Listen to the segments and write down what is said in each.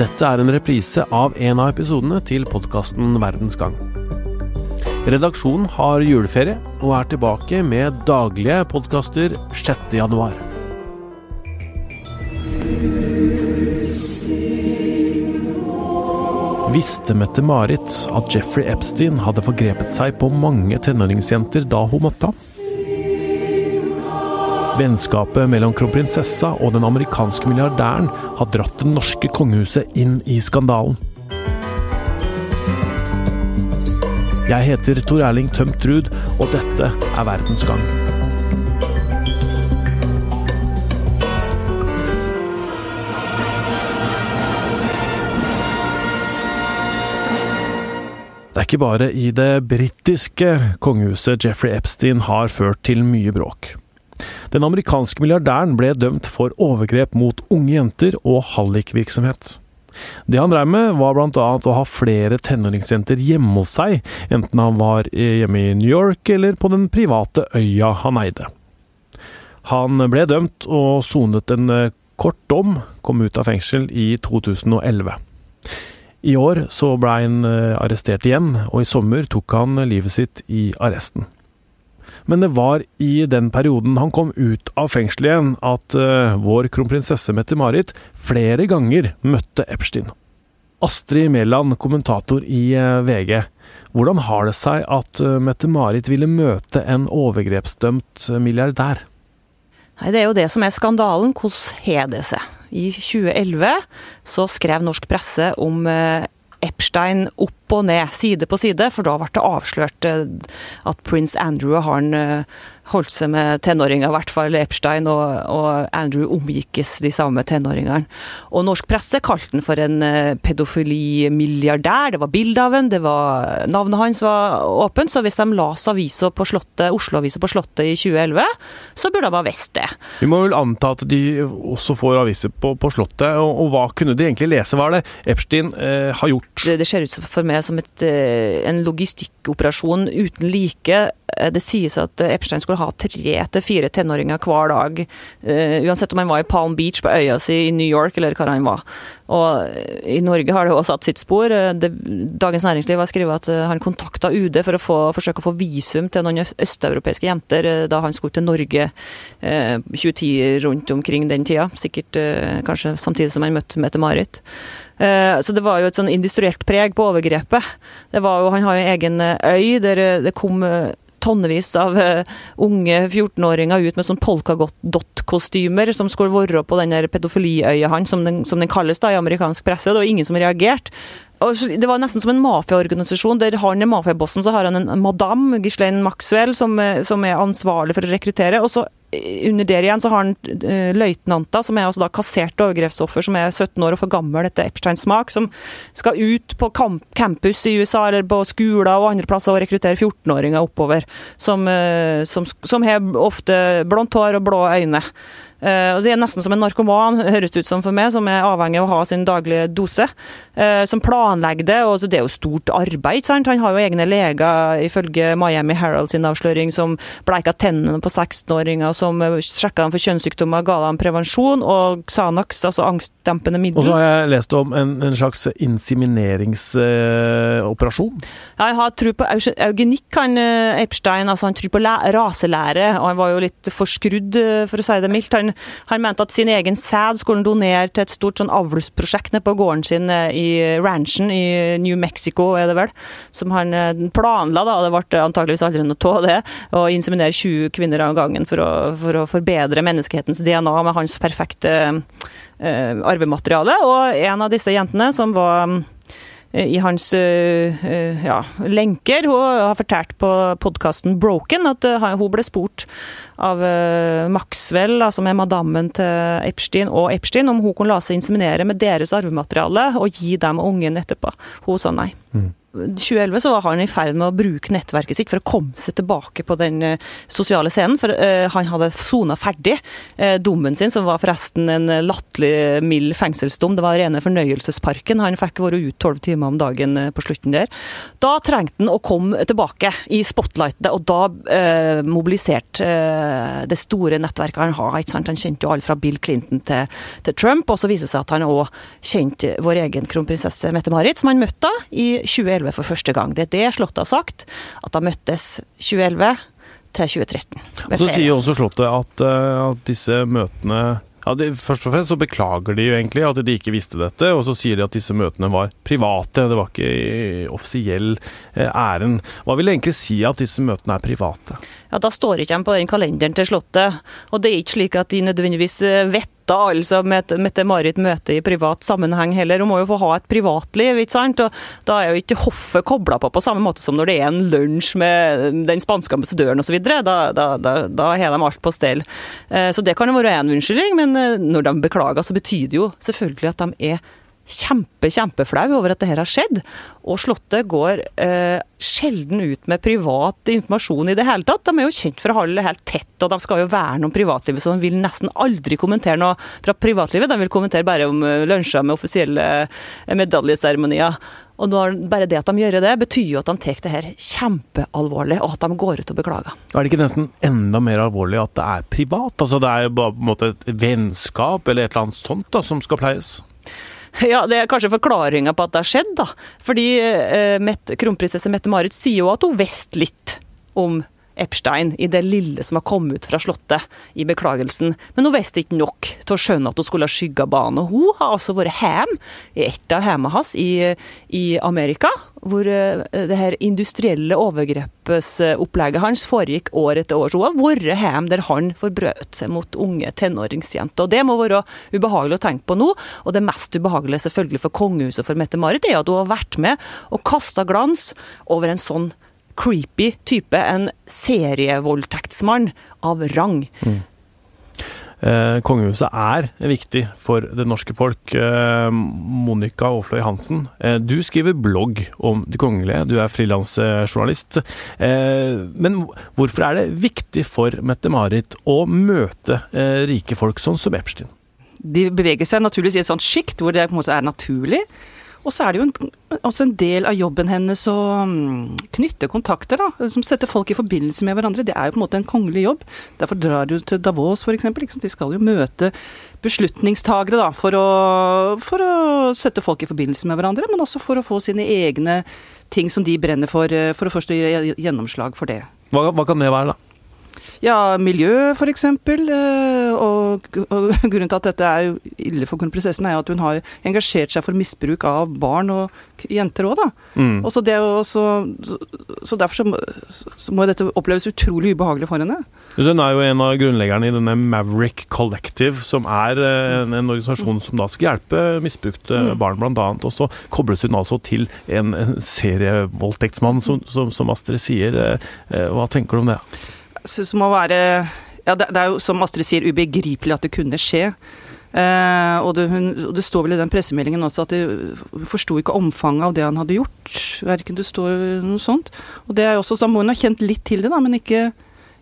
Dette er en reprise av en av episodene til podkasten Verdens gang. Redaksjonen har juleferie og er tilbake med daglige podkaster 6. januar. Visste Mette-Marit at Jeffrey Epstein hadde forgrepet seg på mange tenåringsjenter da hun møtte ham? Vennskapet mellom kronprinsessa og den amerikanske milliardæren har dratt det norske kongehuset inn i skandalen. Jeg heter Tor Erling Tømt Ruud, og dette er Verdens gang. Det er ikke bare i det britiske kongehuset Jeffrey Epstein har ført til mye bråk. Den amerikanske milliardæren ble dømt for overgrep mot unge jenter og hallikvirksomhet. Det han drev med, var annet å ha flere tenåringsjenter hjemme hos seg, enten han var hjemme i New York eller på den private øya han eide. Han ble dømt og sonet en eh, kort dom, kom ut av fengsel i 2011. I år så ble han eh, arrestert igjen, og i sommer tok han livet sitt i arresten. Men det var i den perioden han kom ut av fengselet igjen at uh, vår kronprinsesse Mette-Marit flere ganger møtte Epstein. Astrid Mæland, kommentator i uh, VG. Hvordan har det seg at uh, Mette-Marit ville møte en overgrepsdømt milliardær? Nei, Det er jo det som er skandalen. Det seg? I 2011 så skrev norsk presse om Epstein opp og ned, side på side, for da ble det avslørt eh, at prins Andrew og han eh, holdt seg med tenåringer, i hvert fall Epstein og, og Andrew omgikkes de samme tenåringene. Og norsk presse kalte han for en uh, pedofilimilliardær. Det var bilde av han, navnet hans var åpent, så hvis de las avisa på Slottet, Oslo-avisa på Slottet i 2011, så burde de ha visst det. Vi må vel anta at de også får aviser på, på Slottet, og, og, hva kunne de egentlig lese? Hva er det Epstein eh, har gjort? Det, det, ser ut for meg som et, uh, en logistikkoperasjon uten like. Det sies at Epstein skulle ha tre til fire tenåringer hver dag. Uh, uansett om han var i Palm Beach på øya si i New York, eller hva han var. Og I Norge har det også satt sitt spor. Eh, Dagens Næringsliv har skrevet at han kontakta UD for å få, forsøke å få visum til noen østeuropeiske jenter da han skulle til Norge 2010 rundt omkring den tida. Sikkert kanskje samtidig som han møtte Mette-Marit. Så det var jo et sånn industrielt preg på overgrepet. Det var jo, Han har jo en egen øy der det kom tonnevis av uh, unge 14-åringer ut med sånn polkadott-kostymer som skulle være på den pedofiliøya hans, som, som, den kalles da i amerikansk presse. Det var ingen som reagerte. Det var nesten som en mafiaorganisasjon. Der han er mafiabossen, så har han en madam, Ghislaine Maxwell, som, som, er ansvarlig for å rekruttere. Og så eh, under der igjen så har han uh, løytnanta, som er altså da kasserte overgrepsoffer, som er 17 år og for gammel etter Epsteins smak, som skal ut på campus i USA eller på skoler og andre plasser og rekruttere 14-åringer oppover. Som, uh, som, som har ofte blondt hår og blå øyne. Uh, og det er nesten som en narkoman, høres det ut som for meg, som er avhengig av å ha sin daglige dose. Uh, som planlegger det, og det er jo stort arbeid. sant? Han har jo egne leger, ifølge Miami Herald sin avsløring, som bleika tennene på 16-åringer, som sjekka dem for kjønnssykdommer, ga dem prevensjon, og Xanax, altså angstdempende middel. Og så har jeg lest om en, en slags insemineringsoperasjon? Eh, ja, jeg har tro på eugenikk, han Epstein. altså Han tror på raselære, og han var jo litt forskrudd, for å si det mildt. Han han, mente at sin egen sæd skulle han donere til et stort sånn avlsprosjekt nede på gården sin eh, i ranchen i New Mexico, er det vel, som han eh, planla, da. Det ble antakeligvis aldri noe av det. Å inseminere 20 kvinner av gangen for å, for å forbedre menneskehetens DNA med hans perfekte eh, arvemateriale. Og en av disse jentene som var i hans ja, lenker. Hun har fortalt på podkasten Broken at hun ble spurt av Maxwell, som er madammen til Epstein, og Epstein, om hun kunne la seg inseminere med deres arvemateriale og gi dem ungen etterpå. Hun sa nei. Mm. 2011 så var han i ferd med å bruke nettverket sitt for å komme seg tilbake på den uh, sosiale scenen. For uh, han hadde sona ferdig uh, dommen sin, som var forresten en latterlig mild fengselsdom. Det var rene fornøyelsesparken. Han fikk være ute tolv timer om dagen på slutten der. Da trengte han å komme tilbake i spotlightet, og da mobiliserte det store nettverket han har. Ikke sant? Han kjente jo alle fra Bill Clinton til, til Trump, og så viser det seg at han òg kjente vår egen kronprinsesse Mette-Marit, som han møtte i 2011. 2011 for første gang. Det er det Slottet har sagt, at de møttes 2011 til 2013. Og Så sier også Slottet at, eh, at disse møtene ja, de, Først og fremst så beklager de jo egentlig at de ikke visste dette, og så sier de at disse møtene var private, det var ikke offisiell eh, ærend. Hva vil det egentlig si at disse møtene er private? ja, da står ikke de på den kalenderen til Slottet. Og det er ikke slik at de nødvendigvis eh, vet altså Mette-Marit møter i privat sammenheng heller. Hun må jo få ha et privatliv, ikke sant. Og da er jo ikke hoffet kobla på på samme måte som når det er en lunsj med den spanske ambassadøren osv. Da, da, da, da har de alt på stell. Eh, så det kan jo være en unnskyldning, men eh, når de beklager, så betyr det jo selvfølgelig at de er kjempe, kjempeflau over at det her har skjedd. Og Slottet går eh, sjelden ut med privat informasjon i det hele tatt. De er jo kjent for å holde det helt tett, og de skal jo verne om privatlivet, så de vil nesten aldri kommentere noe fra privatlivet. De vil kommentere bare om uh, lunsjer med offisielle uh, medaljeseremonier. Og når, bare det at de gjør det, betyr jo at de tar det her kjempealvorlig, og at de går ut og beklager. Er det ikke nesten enda mer alvorlig at det er privat? Altså Det er jo bare på en måte et vennskap eller et eller annet sånt da, som skal pleies? Ja, Det er kanskje forklaringa på at det har skjedd. da. Fordi eh, kronprinsesse Mette-Marit sier jo at hun visste litt om Epstein i det lille som har kommet ut fra Slottet i beklagelsen. Men hun visste ikke nok til å skjønne at hun skulle ha skygga banen. Hun har altså vært hjemme i et av hjemmene hans i, i, Amerika, hvor uh, det her industrielle overgrepsopplegget hans foregikk år etter år. Så hun har vært hjemme der han forbrøt seg mot unge tenåringsjenter. Og Det må være ubehagelig å tenke på nå. Og det mest ubehagelige selvfølgelig for kongehuset for Mette-Marit, er at hun har vært med og kasta glans over en sånn creepy type. En serievoldtektsmann av rang. Mm. Eh, kongehuset er viktig for det norske folk. Eh, Monica Aafløy Hansen, eh, du skriver blogg om de kongelige. Du er frilansjournalist. Eh, men hvorfor er det viktig for Mette-Marit å møte eh, rike folk sånn som Epstein? De beveger seg naturligvis i et sånt sjikt hvor det på en måte er naturlig. Og så er det jo en, også en del av jobben hennes å um, knytte kontakter, da. Som setter folk i forbindelse med hverandre. Det er jo på en måte en kongelig jobb. Derfor drar du til Davos, f.eks. De skal jo møte beslutningstagere, da. For å, for å sette folk i forbindelse med hverandre, men også for å få sine egne ting som de brenner for, eh, for å først gi gjennomslag for det. Hva, hva kan det være, da? Ja, miljø f.eks. Eh, og, og grunnen til at dette er ille for kronprinsessen, er at hun har engasjert seg for misbruk av barn og jenter òg, da. Mm. Og så, det også, så derfor så, så, må dette oppleves utrolig ubehagelig for henne. Hun er jo en av grunnleggerne i denne Maverick Collective, som er eh, en, en organisasjon som da skal hjelpe misbrukte mm. barn, annet. Og så kobles hun altså til en, en serievoldtektsmann, som, som, som Astrid sier. Eh, hva tenker du om det? Syns må være Ja, det, det, er jo som Astrid sier, ubegripelig at det kunne skje. Eh, og, det, hun, og, det, står vel i den pressemeldingen også at hun forsto ikke omfanget av det han hadde gjort. Verken det står noe sånt. Og det er jo også, Da må hun ha kjent litt til det, da, men ikke,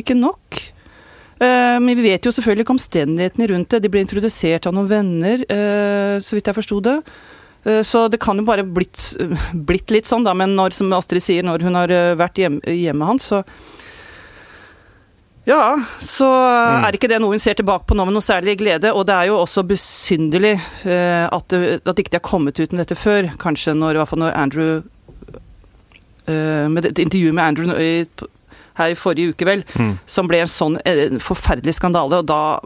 ikke nok. Eh, men vi vet jo selvfølgelig ikke omstendighetene rundt det. De ble introdusert av noen venner, eh, så vidt jeg forsto det. Eh, så det kan jo bare blitt, blitt litt sånn, da. Men når, som Astrid sier, når hun har eh, vært hjemme, hjemmet hans, så ja, så mm. er ikke det noe hun ser tilbake på nå med noe særlig glede. Og det er jo også besynderlig uh, at, det, at ikke de har kommet ut med dette før. Kanskje når, i hvert fall når Andrew uh, Med et intervju med Andrew i, her i forrige uke, vel, mm. som ble en sånn en forferdelig skandale. Og da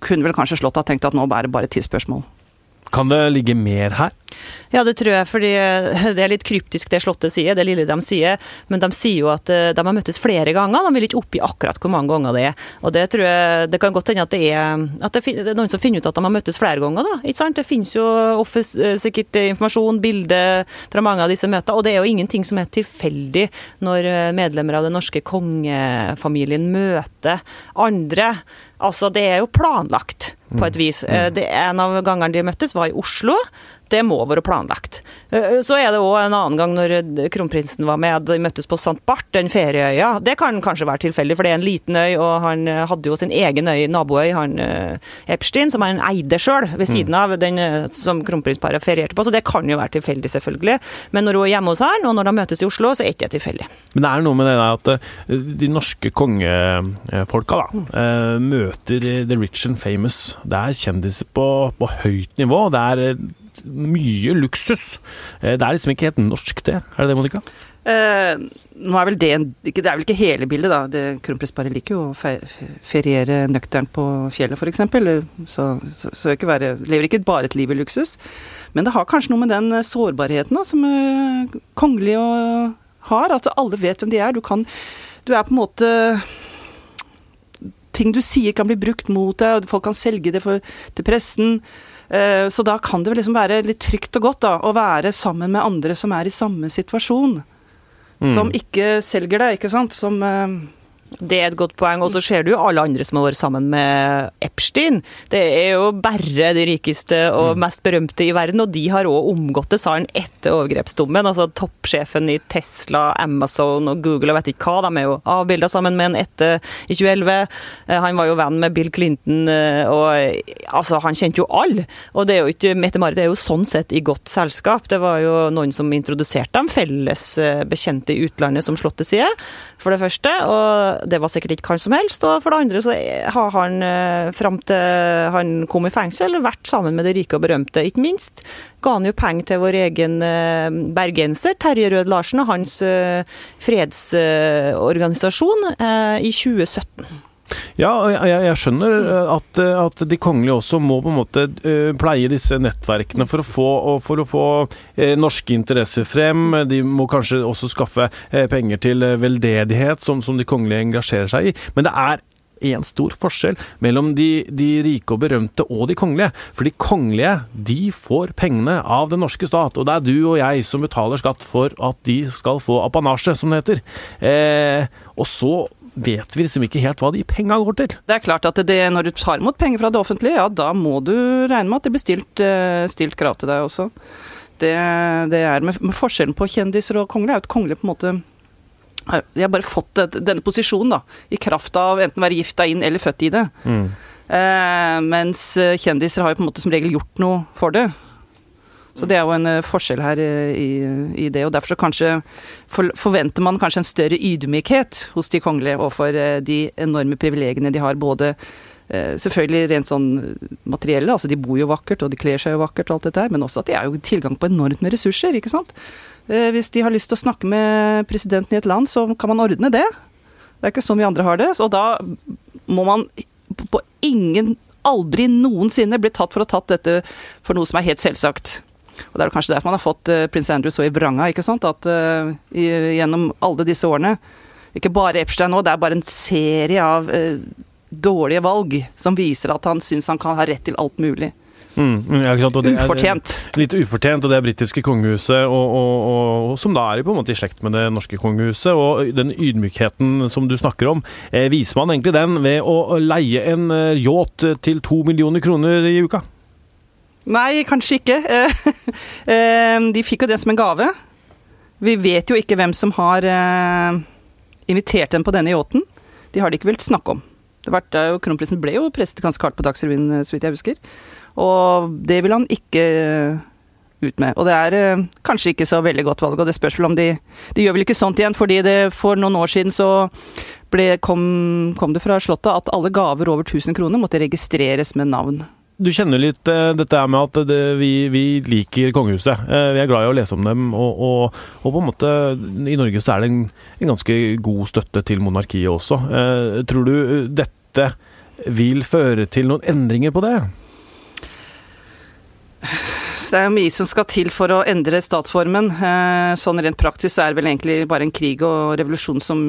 kunne vel kanskje Slått ha tenkt at nå er det bare et tidsspørsmål. Kan det ligge mer her? Ja, det tror jeg, fordi det er litt kryptisk det Slottet sier, det lille de sier. Men de sier jo at eh, de har møttes flere ganger, de vil ikke oppgi akkurat hvor mange ganger det er. Og det tror jeg, det kan godt hende at det er at det er noen som finner ut at de har møttes flere ganger, da. Ikke sant? Det finnes jo eh, sikkert informasjon, bilder fra mange av disse møtene. Og det er jo ingenting som er tilfeldig når eh, medlemmer av den norske kongefamilien møter andre. Altså, det er jo planlagt på et mm. vis. Mm. Det, en av gangene de møttes, var i Oslo det må være planlagt. Eh, så er det òg en annen gang når kronprinsen var med, de møttes på St. Bart, den ferieøya. Det kan kanskje være tilfeldig, for det er en liten øy, og han hadde jo sin egen øy, naboøy, han Epstein, som han eide sjøl, ved mm. siden av den som kronprinsparet ferierte på. Så det kan jo være tilfeldig, selvfølgelig. Men når hun er hjemme hos han, og når de møtes i Oslo, så er ikke det tilfeldig. Men det er noe med det der at de norske kongefolka da, mm. møter the rich and famous. Det er kjendiser på, på høyt nivå. Det er eh, mye luksus. Eh, det er liksom ikke helt norsk, det. Er det det, Monica? Eh, nå er vel det, det er vel ikke hele bildet, da. Det, Kronprinsparet liker jo å feriere nøkternt på fjellet, f.eks. Så, så, så ikke være, lever ikke bare et liv i luksus. Men det har kanskje noe med den eh, sårbarheten da, som uh, kongelige har. At alle vet hvem de er. Du kan Du er på en måte ting du sier kan bli brukt mot deg, og folk kan selge det for, til pressen. Eh, så da kan det liksom være litt trygt og godt da, å være sammen med andre som er i samme situasjon. Mm. Som ikke selger deg, ikke sant. Som eh, det er et godt poeng. Og så ser du alle andre som har vært sammen med Epstein. Det er jo bare de rikeste og mm. mest berømte i verden, og de har òg omgått det, sa han etter overgrepsdommen. Altså toppsjefen i Tesla, Amazon og Google og vet ikke hva. De er jo avbilda sammen med en etter i 2011. Eh, han var jo venn med Bill Clinton, eh, og altså, han kjente jo alle. Og det er jo ikke Mette-Marit er jo sånn sett i godt selskap. Det var jo noen som introduserte dem, felles eh, bekjente i utlandet som Slottet sier, for det første. og det var sikkert ikke han som helst. Og for det andre så har han eh, fram til han kom i fengsel, vært sammen med de rike og berømte. Ikke minst ga han jo penger til vår egen eh, bergenser, Terje Rød Larsen, og hans eh, fredsorganisasjon i 2017. Ja, jeg, jeg skjønner eh, at, eh, at, de kongelige også må på en måte uh, pleie disse nettverkene for å få, for å få norske interesser frem. De må kanskje også skaffe penger til veldedighet, som, som, de kongelige engasjerer seg i. Men det er en stor forskjell mellom de, de, rike og berømte og de kongelige. For de kongelige de får pengene av den norske stat, og det er du og jeg som betaler skatt for at de skal få apanasje, som det heter. og så vet vi liksom ikke helt hva de penga går til. Det er klart at det, når du tar imot penger fra det offentlige, ja da må du regne med at det blir stilt, eh, stilt krav til deg også. Det, det er med, med, forskjellen på kjendiser og kongelige, er at kongelige på en måte de har bare fått denne posisjonen, da, i kraft av enten å være gifta inn eller født i det. Mm. Eh, mens eh, kjendiser har jo på en måte som regel gjort noe for det. Så det er jo en uh, forskjell her uh, i, i, det, og derfor så kanskje for, forventer man kanskje en større ydmykhet hos de kongelige overfor uh, de enorme privilegiene de har, både selvfølgelig rent sånn materielle, altså de bor jo vakkert og de kler seg jo vakkert og alt dette her, men også at de har jo tilgang på enormt med ressurser, ikke sant. Hvis de har lyst til å snakke med presidenten i et land, så kan man ordne det. Det er ikke sånn vi andre har det. Og da må man på ingen aldri noensinne bli tatt for å ha tatt dette for noe som er helt selvsagt. Og det er kanskje derfor man har fått uh, prins Andrew så i vranga, ikke sant. At uh, i, gjennom alle disse årene, ikke bare Epstein nå, det er bare en serie av uh, dårlige valg som viser at han syns han kan ha rett til alt mulig. Mm, ja, ufortjent. Litt ufortjent, og det britiske kongehuset, og, og, og, som da er på en måte i slekt med det norske kongehuset. Og den ydmykheten som du snakker om, eh, viser man egentlig den ved å leie en yacht til to millioner kroner i uka? Nei, kanskje ikke. Eh, de fikk jo det som en gave. Vi vet jo ikke hvem som har eh, invitert dem på denne yachten. De har de ikke villet snakke om. Det var, Kronprinsen ble jo presset ganske hardt på Dagsrevyen, eh, så vidt jeg husker. Og det vil han ikke ut med. Og det er kanskje ikke så veldig godt valg, og det spørs vel om de De gjør vel ikke sånt igjen, fordi det for noen år siden så ble, kom, kom det fra Slottet at alle gaver over 1000 kroner måtte registreres med navn du kjenner litt uh, dette med at det, vi, vi, liker kongehuset. Uh, vi er glad i å lese om dem. Og, og, og, på en måte i Norge så er det en, en ganske god støtte til monarkiet også. Uh, tror du dette vil føre til noen endringer på det? Det er jo mye som skal til for å endre statsformen. Sånn rent praktisk er det vel egentlig bare en krig og revolusjon som,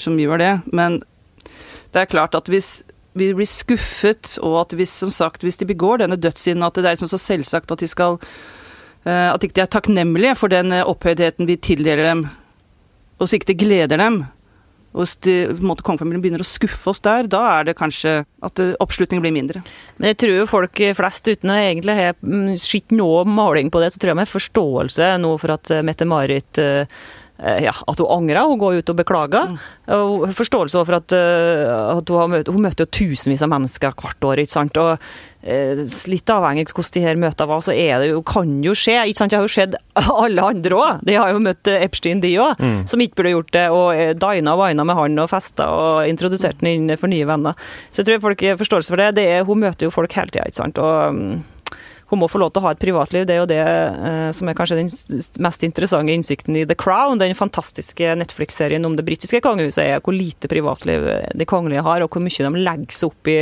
som gjør det. Men det er klart at hvis vi blir skuffet, og at hvis, som sagt, hvis de begår denne dødssynden, at det er liksom så selvsagt at de skal eh, At ikke de er takknemlige for den eh, opphøydheten vi tildeler dem, og så ikke det gleder dem. og hvis de, måte, kongefamilien begynner å skuffe oss der, da er det kanskje at uh, oppslutningen blir mindre. Men jeg tror jo folk flest, uten å egentlig ha mm, sett noe maling på det, så tror jeg med forståelse nå for at Mette-Marit Eh, ja, at hun angra. Hun går ut og beklager. Mm. forståelse for at, uh, at hun, har møtt, hun møter jo tusenvis av mennesker hvert år. ikke sant? Og uh, Litt avhengig av hvordan de her møtene var, så er det jo, kan jo skje. ikke sant? Det har jo skjedd alle andre òg. De har jo møtt Epstein, de òg, mm. som ikke burde gjort det. Og dina og vaina med han og festa og introdusert den inn for nye venner. Så jeg tror folk har forståelse for det. det er, hun møter jo folk hele tida, ikke sant. Og um, hun må få lov til å ha et privatliv. Det er jo det eh, som er kanskje den mest interessante innsikten i The Crown, den fantastiske Netflix-serien om det britiske kongehuset, er hvor lite privatliv de kongelige har, og hvor mye de legger seg opp i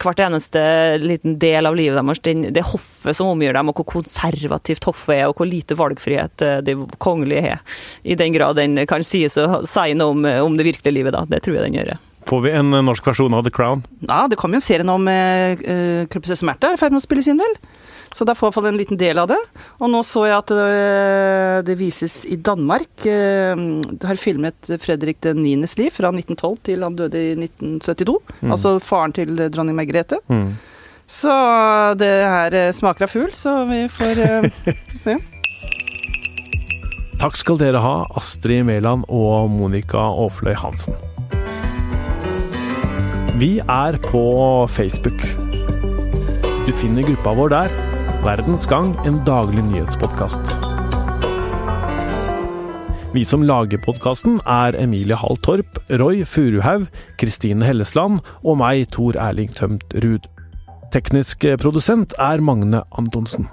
hvert eneste liten del av livet deres, det hoffet som omgir dem, og hvor konservativt hoffet er, og hvor lite valgfrihet eh, de kongelige har. I den grad den kan sies å si noe om, om det virkelige livet, da. Det tror jeg den gjør. Får vi en eh, norsk versjon av The Crown? Ja, det kommer jo en serie nå med uh, kronprinsesse Märtha i ferd med å spilles inn, vel. Så da får jeg en liten del av det. Og nå så jeg at det, eh, det vises i Danmark. Det har filmet Fredrik den 9.s liv fra 1912 til han døde i 1972. Mm. Altså faren til dronning Margrethe. Mm. Så det her smaker av fugl, så vi får se. Takk skal dere ha, Astrid Mæland og Monica Aafløy Hansen. Vi er på Facebook. Du finner gruppa vår der. Verdens Gang, en daglig nyhetspodkast. Vi som lager podkasten, er Emilie Hall Torp, Roy Furuhaug, Kristine Hellesland og meg, Tor Erling Tømt Ruud. Teknisk produsent er Magne Antonsen.